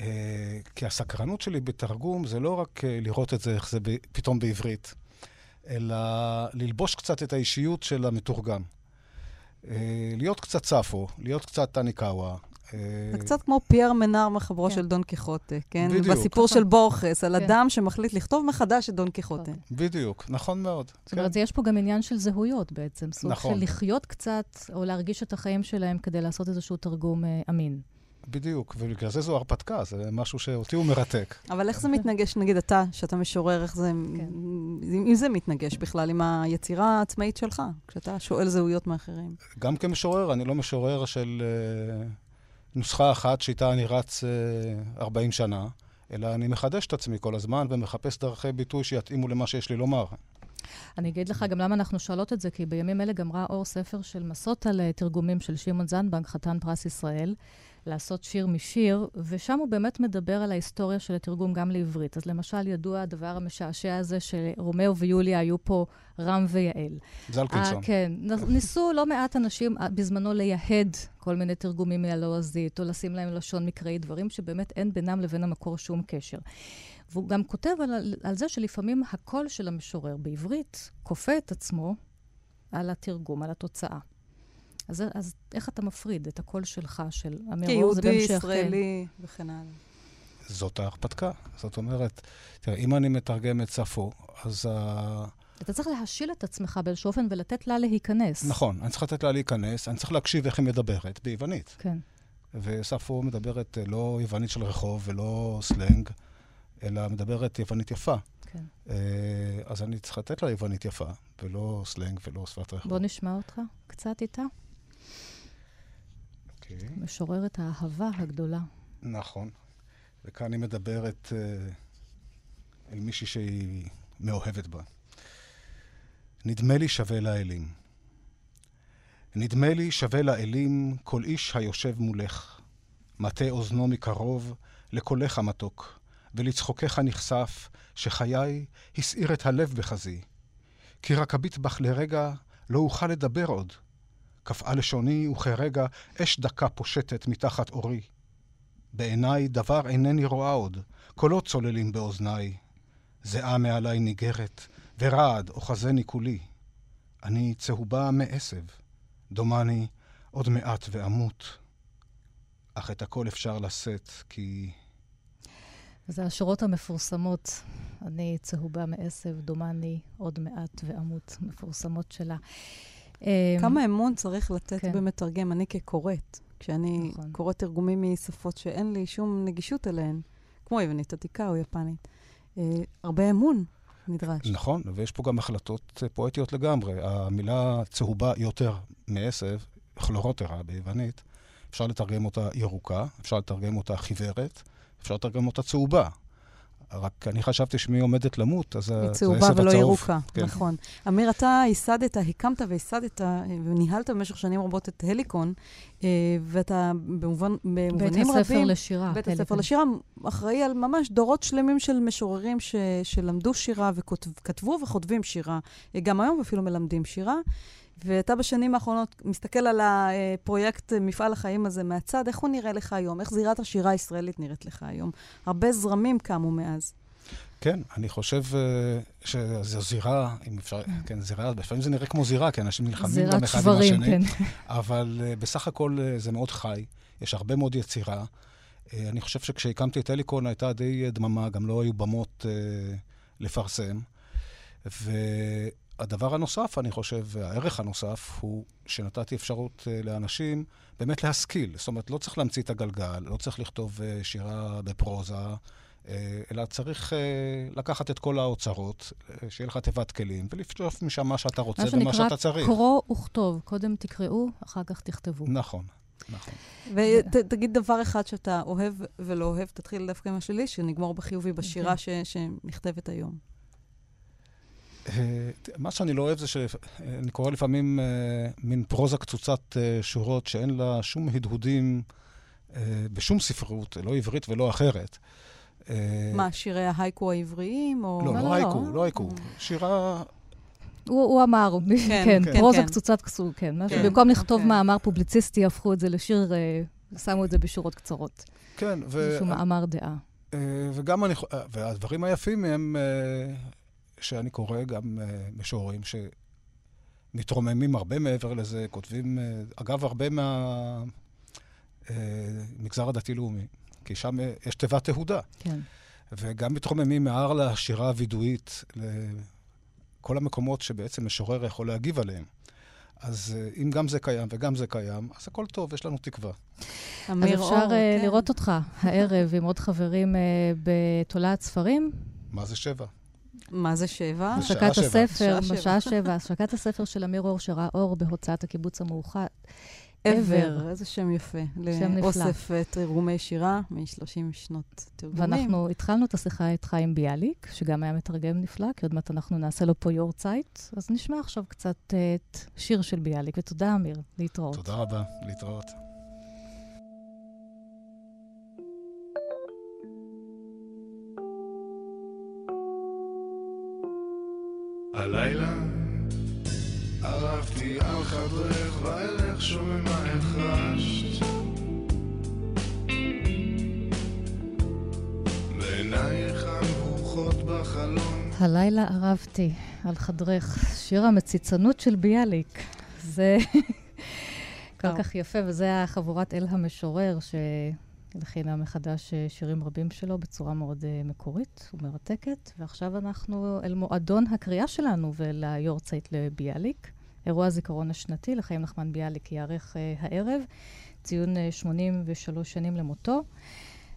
אה, כי הסקרנות שלי בתרגום זה לא רק לראות את זה, איך זה פתאום בעברית, אלא ללבוש קצת את האישיות של המתורגם. אה, להיות קצת צפו, להיות קצת טניקאווה. אה, זה קצת כמו פייר מנר מחברו כן. של דון קיחוטה, כן? בדיוק. בסיפור של בורכס, על כן. אדם שמחליט לכתוב מחדש את דון קיחוטה. בדיוק, נכון מאוד. זאת אומרת, כן. יש פה גם עניין של זהויות בעצם. סוג נכון. של לחיות קצת, או להרגיש את החיים שלהם כדי לעשות איזשהו תרגום אה, אמין. בדיוק, ובגלל זה זו הרפתקה, זה משהו שאותי הוא מרתק. אבל איך זה מתנגש, נגיד אתה, שאתה משורר, איך זה, כן. אם זה מתנגש בכלל עם היצירה העצמאית שלך, כשאתה שואל זהויות מאחרים? גם כמשורר, אני לא משורר של uh, נוסחה אחת שאיתה אני רץ uh, 40 שנה, אלא אני מחדש את עצמי כל הזמן ומחפש דרכי ביטוי שיתאימו למה שיש לי לומר. אני אגיד לך גם למה אנחנו שואלות את זה, כי בימים אלה גם ראה אור ספר של מסות על אה, תרגומים של שמעון זנדבנק, חתן פרס ישראל. לעשות שיר משיר, ושם הוא באמת מדבר על ההיסטוריה של התרגום גם לעברית. אז למשל, ידוע הדבר המשעשע הזה שרומאו ויוליה היו פה רם ויעל. זלקינסון. אה, כן. ניסו לא מעט אנשים אה, בזמנו לייהד כל מיני תרגומים מהלועזית, או לשים להם לשון מקראי, דברים שבאמת אין בינם לבין המקור שום קשר. והוא גם כותב על, על זה שלפעמים הקול של המשורר בעברית כופה את עצמו על התרגום, על התוצאה. אז, אז איך אתה מפריד את הקול שלך, של אמיר רוז, כיהודי, ישראלי כן. וכן הלאה? זאת ההרפתקה. זאת אומרת, תראה, אם אני מתרגם את ספו, אז ה... אתה צריך להשיל את עצמך באיזשהו אופן ולתת לה להיכנס. נכון, אני צריך לתת לה להיכנס, אני צריך להקשיב איך היא מדברת, ביוונית. כן. וספו מדברת אה, לא יוונית של רחוב ולא סלנג, אלא מדברת יוונית יפה. כן. אה, אז אני צריך לתת לה יוונית יפה, ולא סלנג ולא שפת רחוב. בוא נשמע אותך קצת איתה. אוקיי. משוררת האהבה הגדולה. נכון. וכאן היא מדברת אה, אל מישהי שהיא מאוהבת בה. נדמה לי שווה לאלים. נדמה לי שווה לאלים כל איש היושב מולך. מטה אוזנו מקרוב לקולך המתוק, ולצחוקך נחשף, שחיי הסעיר את הלב בחזי. כי רק אביט בך לרגע, לא אוכל לדבר עוד. קפאה לשוני, וכרגע אש דקה פושטת מתחת אורי. בעיניי דבר אינני רואה עוד, קולות צוללים באוזניי. זיעה מעליי ניגרת, ורעד אוחזני כולי. אני צהובה מעשב, דומני עוד מעט ואמות. אך את הכל אפשר לשאת, כי... זה השורות המפורסמות. אני צהובה מעשב, דומני עוד מעט ואמות, מפורסמות שלה. כמה אמון צריך לתת כן. במתרגם, אני כקוראת, כשאני נכון. קוראת תרגומים משפות שאין לי שום נגישות אליהן, כמו יוונית עתיקה או יפנית. אה, הרבה אמון נדרש. נכון, ויש פה גם החלטות פואטיות לגמרי. המילה צהובה יותר מעשב, כלורוטרה ביוונית, אפשר לתרגם אותה ירוקה, אפשר לתרגם אותה חיוורת, אפשר לתרגם אותה צהובה. רק אני חשבתי שמי עומדת למות, אז זה עשב הצהוב. היא צהובה ולא ירוקה, כן. נכון. אמיר, אתה ייסדת, הקמת וייסדת וניהלת במשך שנים רבות את הליקון, אה, ואתה במובן, במובנים רבים... בית הספר לשירה. בית הספר לשירה אחראי על ממש דורות שלמים של משוררים ש, שלמדו שירה וכתבו וכותבים שירה, גם היום אפילו מלמדים שירה. ואתה בשנים האחרונות מסתכל על הפרויקט מפעל החיים הזה מהצד, איך הוא נראה לך היום? איך זירת השירה הישראלית נראית לך היום? הרבה זרמים קמו מאז. כן, אני חושב uh, שזו זירה, אם אפשר, כן, זירה, לפעמים זה נראה כמו זירה, כי אנשים נלחמים גם אחד עם השני. כן. אבל uh, בסך הכל uh, זה מאוד חי, יש הרבה מאוד יצירה. אני חושב שכשהקמתי את אליקון הייתה די דממה, גם לא היו במות לפרסם. ו... הדבר הנוסף, אני חושב, והערך הנוסף, הוא שנתתי אפשרות uh, לאנשים באמת להשכיל. זאת אומרת, לא צריך להמציא את הגלגל, לא צריך לכתוב uh, שירה בפרוזה, uh, אלא צריך לקחת את כל האוצרות, שיהיה לך תיבת כלים, ולפתוח משם מה שאתה רוצה ומה שאתה צריך. מה שנקרא, קרוא וכתוב. קודם תקראו, אחר כך תכתבו. נכון. נכון. ותגיד דבר אחד שאתה אוהב ולא אוהב, תתחיל דווקא עם השלי, שנגמור בחיובי בשירה okay. שנכתבת היום. אה, מה שאני לא אוהב זה שאני קורא לפעמים אה, מין פרוזה קצוצת אה, שורות שאין לה שום הדהודים בשום ספרות, לא עברית ולא אחרת. מה, שירי ההייקו העבריים? או... לא, לא, לא הייקו, לא הייקו. שירה... הוא אמר, כן, כן, כן, פרוזה קצוצת קצור, כן. במקום לכתוב אוקיי. מאמר פובליציסטי, הפכו את זה לשיר, שמו את זה בשורות קצרות. כן, ו... איזשהו מאמר דעה. וגם אני, והדברים היפים הם שאני קורא גם uh, משוררים שמתרוממים הרבה מעבר לזה, כותבים, uh, אגב, הרבה מהמגזר אה, uh, הדתי-לאומי, כי שם uh, יש תיבת תהודה. כן. וגם מתרוממים מהר לשירה הווידואית, לכל המקומות שבעצם משורר יכול להגיב עליהם. אז אם גם זה קיים וגם זה קיים, אז הכל טוב, יש לנו תקווה. אמיר אור, אז אפשר כן. לראות אותך הערב עם עוד חברים בתולעת ספרים? מה זה שבע? מה זה שבע? השקת הספר, בשעה שבע. השקת הספר של אמיר אור שראה אור בהוצאת הקיבוץ המאוחד. אבר, איזה שם יפה. שם נפלא. לאוסף תרגומי שירה מ-30 שנות תרגומים. ואנחנו התחלנו את השיחה איתך עם ביאליק, שגם היה מתרגם נפלא, כי עוד מעט אנחנו נעשה לו פה יורצייט. אז נשמע עכשיו קצת את שיר של ביאליק, ותודה, אמיר, להתראות. תודה רבה, להתראות. הלילה ערבתי על חדרך ואלך שומע מה החרשת. בעינייך המבוכות בחלום. הלילה ערבתי על חדרך, שיר המציצנות של ביאליק. זה כל כך יפה, וזה היה חבורת אל המשורר, ש... הלחינה מחדש אה, שירים רבים שלו בצורה מאוד uh, מקורית ומרתקת. ועכשיו אנחנו אל מועדון הקריאה שלנו וליורצייט לביאליק. אירוע הזיכרון השנתי לחיים נחמן ביאליק ייערך uh, הערב, ציון uh, 83 שנים למותו.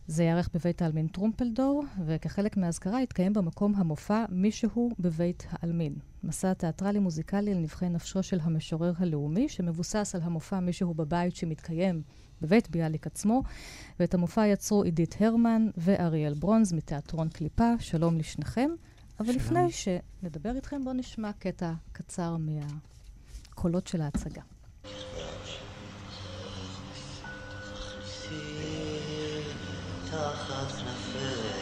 זה ייערך בבית העלמין טרומפלדור, וכחלק מהאזכרה יתקיים במקום המופע מישהו בבית העלמין. מסע תיאטרלי מוזיקלי לנבחי נפשו של המשורר הלאומי, שמבוסס על המופע מישהו בבית שמתקיים בבית ביאליק עצמו, ואת המופע יצרו עידית הרמן ואריאל ברונז מתיאטרון קליפה. שלום לשניכם. אבל שלום. לפני שנדבר איתכם, בואו נשמע קטע קצר מהקולות של ההצגה. תחת כנפי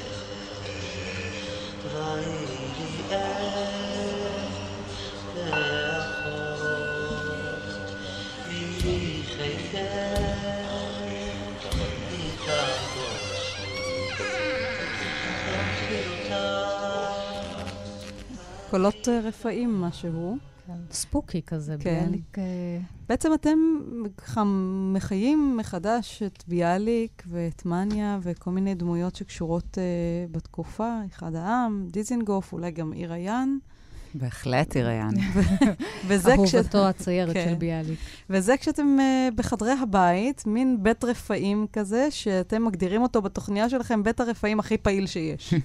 קולות אה, רפאים משהו. כן, ספוקי כזה, כן. ביאליק... אה, בעצם אתם ככה מחיים מחדש את ביאליק ואת מניה וכל מיני דמויות שקשורות uh, בתקופה, אחד העם, דיזינגוף, אולי גם עיר היין. בהחלט עיר. *laughs* *laughs* וזה כש... אהובתו הציירת כן. של ביאליק. וזה כשאתם uh, בחדרי הבית, מין בית רפאים כזה, שאתם מגדירים אותו בתוכניה שלכם בית הרפאים הכי פעיל שיש. *laughs*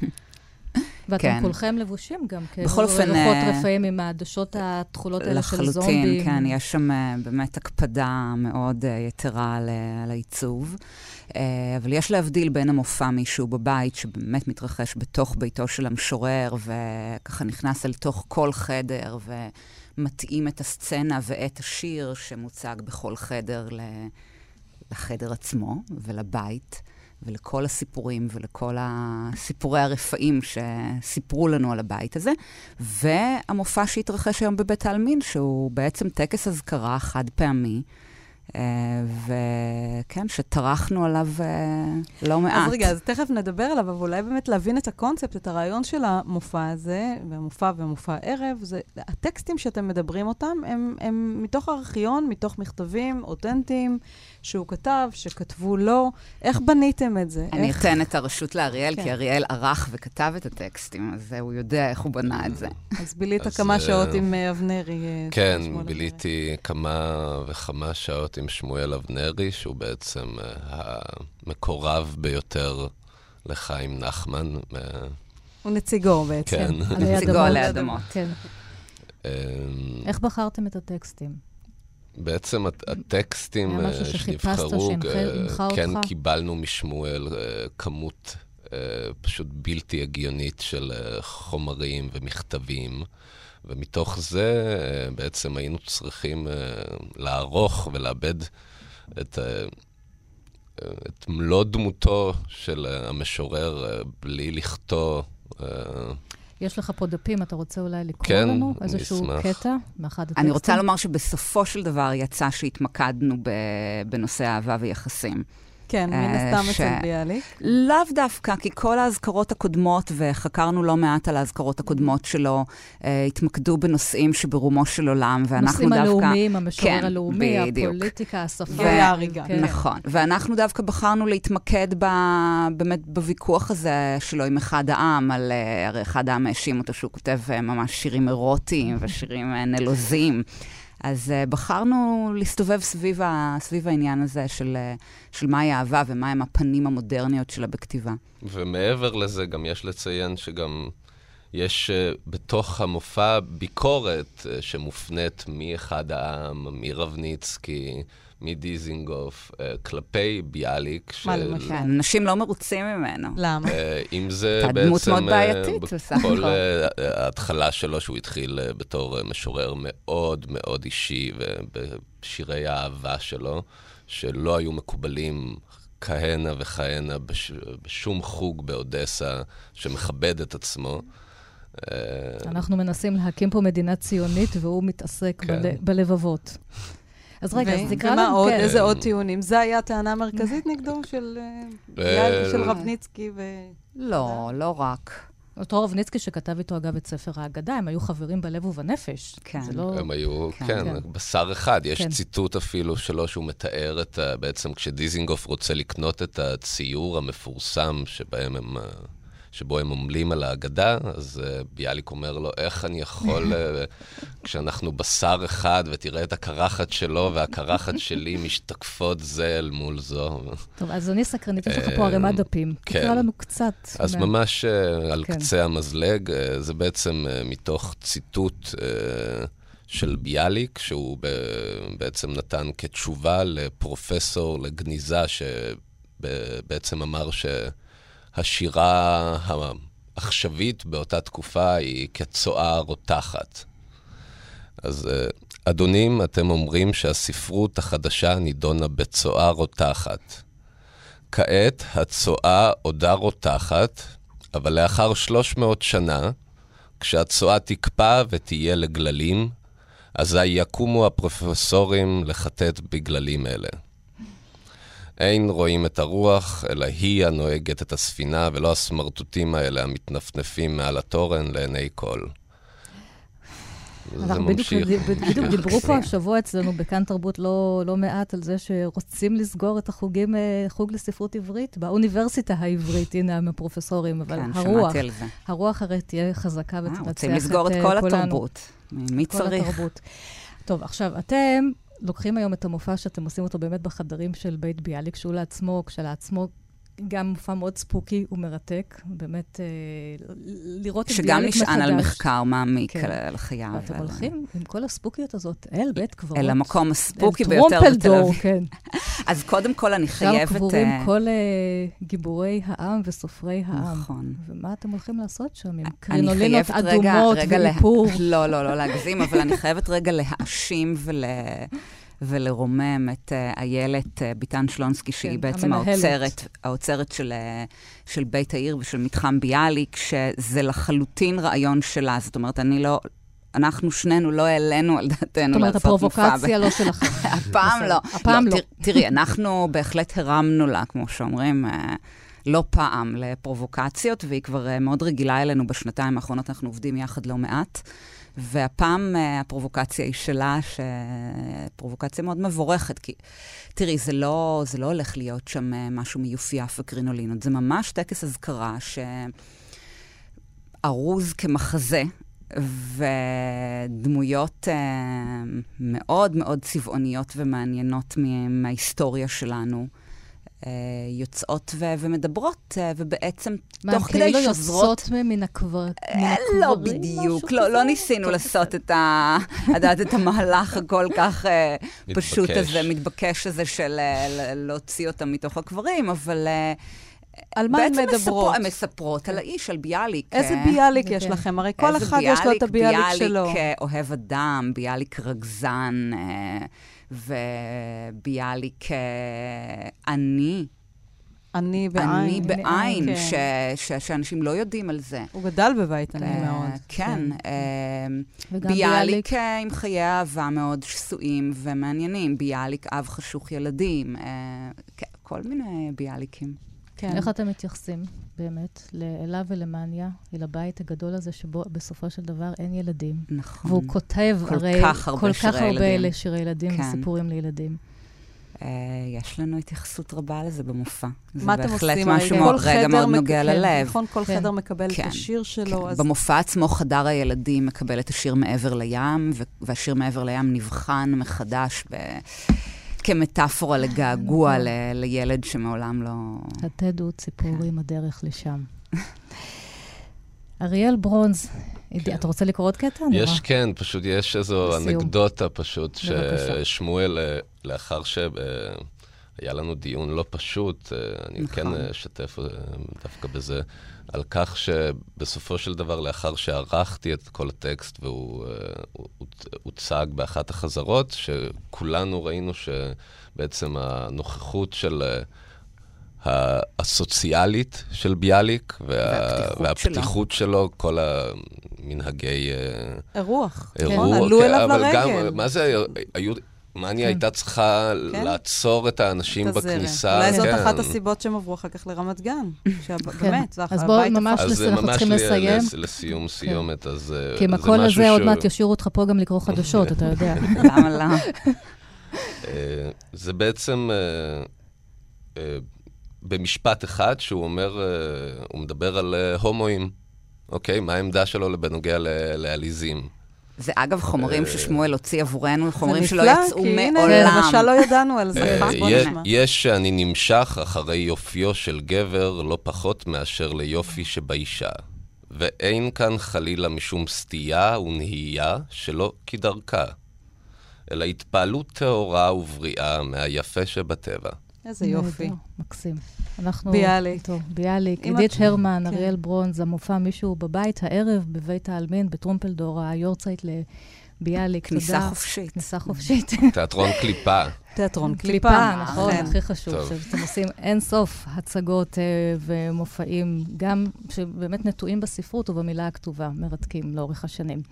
ואתם כן. כולכם לבושים גם, כאילו, בכל אופן... ריחות אה, רפאים עם העדשות התכולות האלה של זומבים. לחלוטין, כן, יש שם אה, באמת הקפדה מאוד אה, יתרה על, על העיצוב. אבל יש להבדיל בין המופע מישהו בבית, שבאמת מתרחש בתוך ביתו של המשורר, וככה נכנס אל תוך כל חדר, ומתאים את הסצנה ואת השיר שמוצג בכל חדר לחדר עצמו ולבית. ולכל הסיפורים ולכל הסיפורי הרפאים שסיפרו לנו על הבית הזה. והמופע שהתרחש היום בבית העלמין, שהוא בעצם טקס אזכרה חד פעמי. אה, וכן, שטרחנו עליו אה, לא מעט. אז רגע, אז תכף נדבר עליו, אבל אולי באמת להבין את הקונספט, את הרעיון של המופע הזה, והמופע והמופע ערב, זה הטקסטים שאתם מדברים אותם, הם, הם מתוך ארכיון, מתוך מכתבים אותנטיים, שהוא כתב, שכתבו לו. איך בניתם את זה? אני איך... אתן את הרשות לאריאל, כן. כי אריאל ערך וכתב את הטקסטים, אז הוא יודע איך הוא בנה את זה. *laughs* אז בילית כמה אה, שעות עם אבנרי. כן, ביליתי כמה וכמה שעות עם שמואל אבנרי, שהוא בעצם אה, המקורב ביותר לחיים נחמן. הוא נציגו בעצם. כן. נציגו עלי אדמות. כן. אמ, איך בחרתם את הטקסטים? בעצם הטקסטים אה, שנבחרו, אה, כן קיבלנו משמואל כמות פשוט בלתי הגיונית של חומרים ומכתבים. ומתוך זה אה, בעצם היינו צריכים אה, לערוך ולאבד את, אה, את מלוא דמותו של המשורר בלי לכתוב. יש לך פה דפים, אתה רוצה אולי לקרוא כן, לנו איזשהו אשמח. קטע מאחד הטקסטים? אני רוצה לומר שבסופו של דבר יצא שהתמקדנו בנושא אהבה ויחסים. כן, מן אה, הסתם אצל ביאליק. לאו דווקא, כי כל האזכרות הקודמות, וחקרנו לא מעט על האזכרות הקודמות שלו, אה, התמקדו בנושאים שברומו של עולם, ואנחנו דווקא... נושאים הלאומיים, המשורר כן, הלאומי, בדיוק. הפוליטיקה, השפה. וההריגה. כן. נכון. ואנחנו דווקא בחרנו להתמקד ב, באמת בוויכוח הזה שלו עם אחד העם, על... אה, הרי אחד העם האשים אותו שהוא כותב ממש שירים אירוטיים *laughs* ושירים נלוזים. אז uh, בחרנו להסתובב סביב, ה, סביב העניין הזה של, uh, של מהי אהבה ומהם הפנים המודרניות שלה בכתיבה. ומעבר לזה, גם יש לציין שגם יש uh, בתוך המופע ביקורת uh, שמופנית מאחד העם, מרבניצקי, מדיזינגוף, uh, כלפי ביאליק. מה למשל? כן, אנשים לא מרוצים ממנו. למה? Uh, אם זה בעצם... דמות מאוד בעייתית, בסך הכל. uh, ההתחלה שלו, שהוא התחיל uh, בתור uh, משורר מאוד מאוד אישי, ובשירי האהבה שלו, שלא היו מקובלים כהנה וכהנה בש, בשום חוג באודסה שמכבד את עצמו. אנחנו מנסים להקים פה מדינה ציונית, והוא מתעסק כן. בלבבות. אז רגע, אז תקרא לנו... ומה עוד? כן. איזה עוד טיעונים? זו הייתה הטענה המרכזית נגדו *laughs* של אה, של רבניצקי ו... לא, לא רק. אותו רבניצקי שכתב איתו, אגב, את ספר האגדה, הם היו חברים בלב ובנפש. כן. לא... הם היו, כן, כן, כן. בשר אחד. יש כן. ציטוט אפילו שלו שהוא מתאר את, בעצם כשדיזינגוף רוצה לקנות את הציור המפורסם שבהם הם... שבו הם עמלים על ההגדה, אז uh, ביאליק אומר לו, איך אני יכול, uh, *laughs* כשאנחנו בשר אחד, ותראה את הקרחת שלו והקרחת שלי משתקפות זה אל מול זו. טוב, אז אני סקרנית, יש לך פה ערימת דפים. כן. תקרא לנו קצת. אז מה... ממש על כן. קצה המזלג, זה בעצם מתוך ציטוט של ביאליק, שהוא בעצם נתן כתשובה לפרופסור לגניזה, שבעצם אמר שהשירה העכשווית באותה תקופה היא כצואה רותחת. אז אה, אדונים, אתם אומרים שהספרות החדשה נידונה בצואה רותחת. כעת הצואה עודה רותחת, אבל לאחר 300 שנה, כשהצואה תקפא ותהיה לגללים, אזי יקומו הפרופסורים לחטט בגללים אלה. אין רואים את הרוח, אלא היא הנוהגת את הספינה, ולא הסמרטוטים האלה המתנפנפים מעל התורן לעיני כל. אנחנו בדיוק, בדיוק *laughs* דיברו פה השבוע אצלנו בכאן תרבות לא, לא מעט על זה שרוצים לסגור את החוגים, אה, חוג לספרות עברית באוניברסיטה העברית, הנה הפרופסורים, אבל כן, הרוח, הרוח הרי תהיה חזקה ותנצח את כולנו. רוצים לסגור את אה, כל כולנו. התרבות. מי כל צריך? טוב, עכשיו, אתם לוקחים היום את המופע שאתם עושים אותו באמת בחדרים של בית ביאליק, שהוא לעצמו, כשלעצמו גם מופע מאוד ספוקי ומרתק, באמת, אה, לראות את ביאליק מחדש. שגם נשען על מחקר מעמיק כן. על חייו. ואתם ו... הולכים עם כל הספוקיות הזאת אל בית קברות. אל המקום הספוקי ביותר בתל אביב. כן. *laughs* אז קודם כל אני חייבת... שם קבורים uh... כל uh, גיבורי העם וסופרי העם. נכון. ומה אתם הולכים לעשות שם עם קרינולינות אדומות ואיפור? לא, לא, לא להגזים, אבל אני חייבת רגע להאשים ול... ולרומם את uh, איילת uh, ביטן שלונסקי, כן, שהיא בעצם האוצרת, האוצרת של, uh, של בית העיר ושל מתחם ביאליק, שזה לחלוטין רעיון שלה. זאת אומרת, אני לא... אנחנו שנינו לא העלינו על דעתנו לעשות מופע. זאת אומרת, הפרובוקציה לא שלכם. *laughs* הפעם לא. הפעם לא. לא. תראי, אנחנו בהחלט הרמנו לה, כמו שאומרים, לא פעם לפרובוקציות, והיא כבר מאוד רגילה אלינו בשנתיים האחרונות, אנחנו עובדים יחד לא מעט. והפעם uh, הפרובוקציה היא שלה, פרובוקציה מאוד מבורכת, כי תראי, זה לא, זה לא הולך להיות שם uh, משהו מיופייף וקרינולינות, זה ממש טקס אזכרה שארוז כמחזה, ודמויות uh, מאוד מאוד צבעוניות ומעניינות מההיסטוריה שלנו. אה, יוצאות ו- ומדברות, אה, ובעצם מה, תוך כדי שוזרות... מה, כאילו יוצאות מן הקברים? אה, לא בדיוק, לא, לא ניסינו לעשות את ה... לדעת את המהלך הכל כך פשוט הזה, מתבקש הזה של להוציא אותם מתוך הקברים, אבל... על מה הן מדברות? הן מספרות על האיש, על ביאליק. איזה ביאליק יש לכם? הרי כל אחד יש לו את הביאליק שלו. ביאליק אוהב אדם, ביאליק רגזן. וביאליק אני. אני בעין. אני בעין, כן. ש, ש, שאנשים לא יודעים על זה. הוא גדל בבית אני מאוד. כן. כן. ביאליק עם חיי אהבה מאוד שסועים ומעניינים. ביאליק אב חשוך ילדים. כן, כל מיני ביאליקים. כן. איך אתם מתייחסים באמת לאלה ולמאניה, אל הבית הגדול הזה שבו בסופו של דבר אין ילדים? נכון. והוא כותב כל הרי כך הרבה כל שירי כך הרבה ילדים. שירי ילדים כן. וסיפורים לילדים. Uh, יש לנו התייחסות רבה לזה במופע. מה אתם עושים? זה בהחלט משהו מאוד, רגע מאוד נוגע כן, ללב. נכון, כל כן. חדר מקבל כן, את השיר שלו. כן. אז... במופע עצמו חדר הילדים מקבל את השיר מעבר לים, והשיר מעבר לים נבחן מחדש ב... כמטאפורה לגעגוע ל- לילד שמעולם לא... התדו ציפורים הדרך לשם. אריאל ברונז, כן. אתה רוצה לקרוא עוד קטע? יש, נראה. כן, פשוט יש איזו אנקדוטה פשוט, ששמואל, אה, לאחר שהיה לנו דיון לא פשוט, אה, אני כן נכון. אשתף דווקא בזה, על כך שבסופו של דבר, לאחר שערכתי את כל הטקסט והוא אה, הוצג באחת החזרות, שכולנו ראינו שבעצם הנוכחות של... אה, הסוציאלית של ביאליק, וה... והפתיחות שלו. שלו, כל המנהגי... אה, אירוח. אירוח, כן, עלו אליו לרגל. גם, מה זה, היו מניה כן. הייתה צריכה כן? לעצור את האנשים את בכניסה. אולי זאת כן. אחת הסיבות שהם עברו אחר כך לרמת גן. כן. באמת, זה אז בואו ממש. אנחנו צריכים לסיים. אז ממש לסיום סיומת, כן. אז כי עם הקול הזה ש... עוד מעט ישאירו אותך פה גם לקרוא חדשות, אתה יודע. *laughs* למה לא? *laughs* אה, זה בעצם... אה, אה, במשפט אחד, שהוא אומר, הוא מדבר על הומואים, אוקיי? מה העמדה שלו בנוגע לעליזים. זה אגב חומרים אה, ששמואל הוציא עבורנו, חומרים שלא יצאו מעולם. זה נפלא, כי הנה, למשל לא ידענו על זה. אה, יש שאני נמשך אחרי יופיו של גבר לא פחות מאשר ליופי שבאישה. ואין כאן חלילה משום סטייה ונהייה שלא כדרכה, אלא התפעלות טהורה ובריאה מהיפה שבטבע. איזה יופי. מקסים. אנחנו... ביאליק. טוב, ביאליק, עידית הרמן, כן. אריאל ברונז, המופע מישהו בבית הערב בבית העלמין בטרומפלדור, היורצייט לביאליק. כניסה חופשית. כניסה חופשית. תיאטרון קליפה. תיאטרון קליפה, נכון, הכי חשוב. שאתם עושים אין סוף הצגות אה, ומופעים, גם שבאמת נטועים בספרות ובמילה הכתובה, מרתקים לאורך השנים.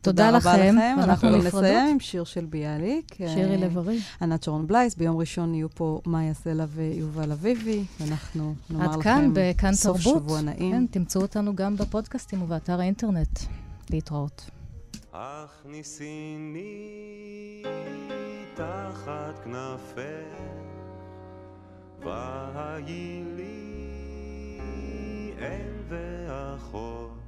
תודה לכם, אנחנו נסיים עם שיר של ביאליק. שירי לב-ארי. ענת שרון בלייס, ביום ראשון יהיו פה מאיה סלע ויובל אביבי, ואנחנו נאמר לכם עד כאן, בכאן תרבות. סוף שבוע נעים. כן, תמצאו אותנו גם בפודקאסטים ובאתר האינטרנט. להתראות. אך ניסיני תחת כנפך, והי לי אם ואחות.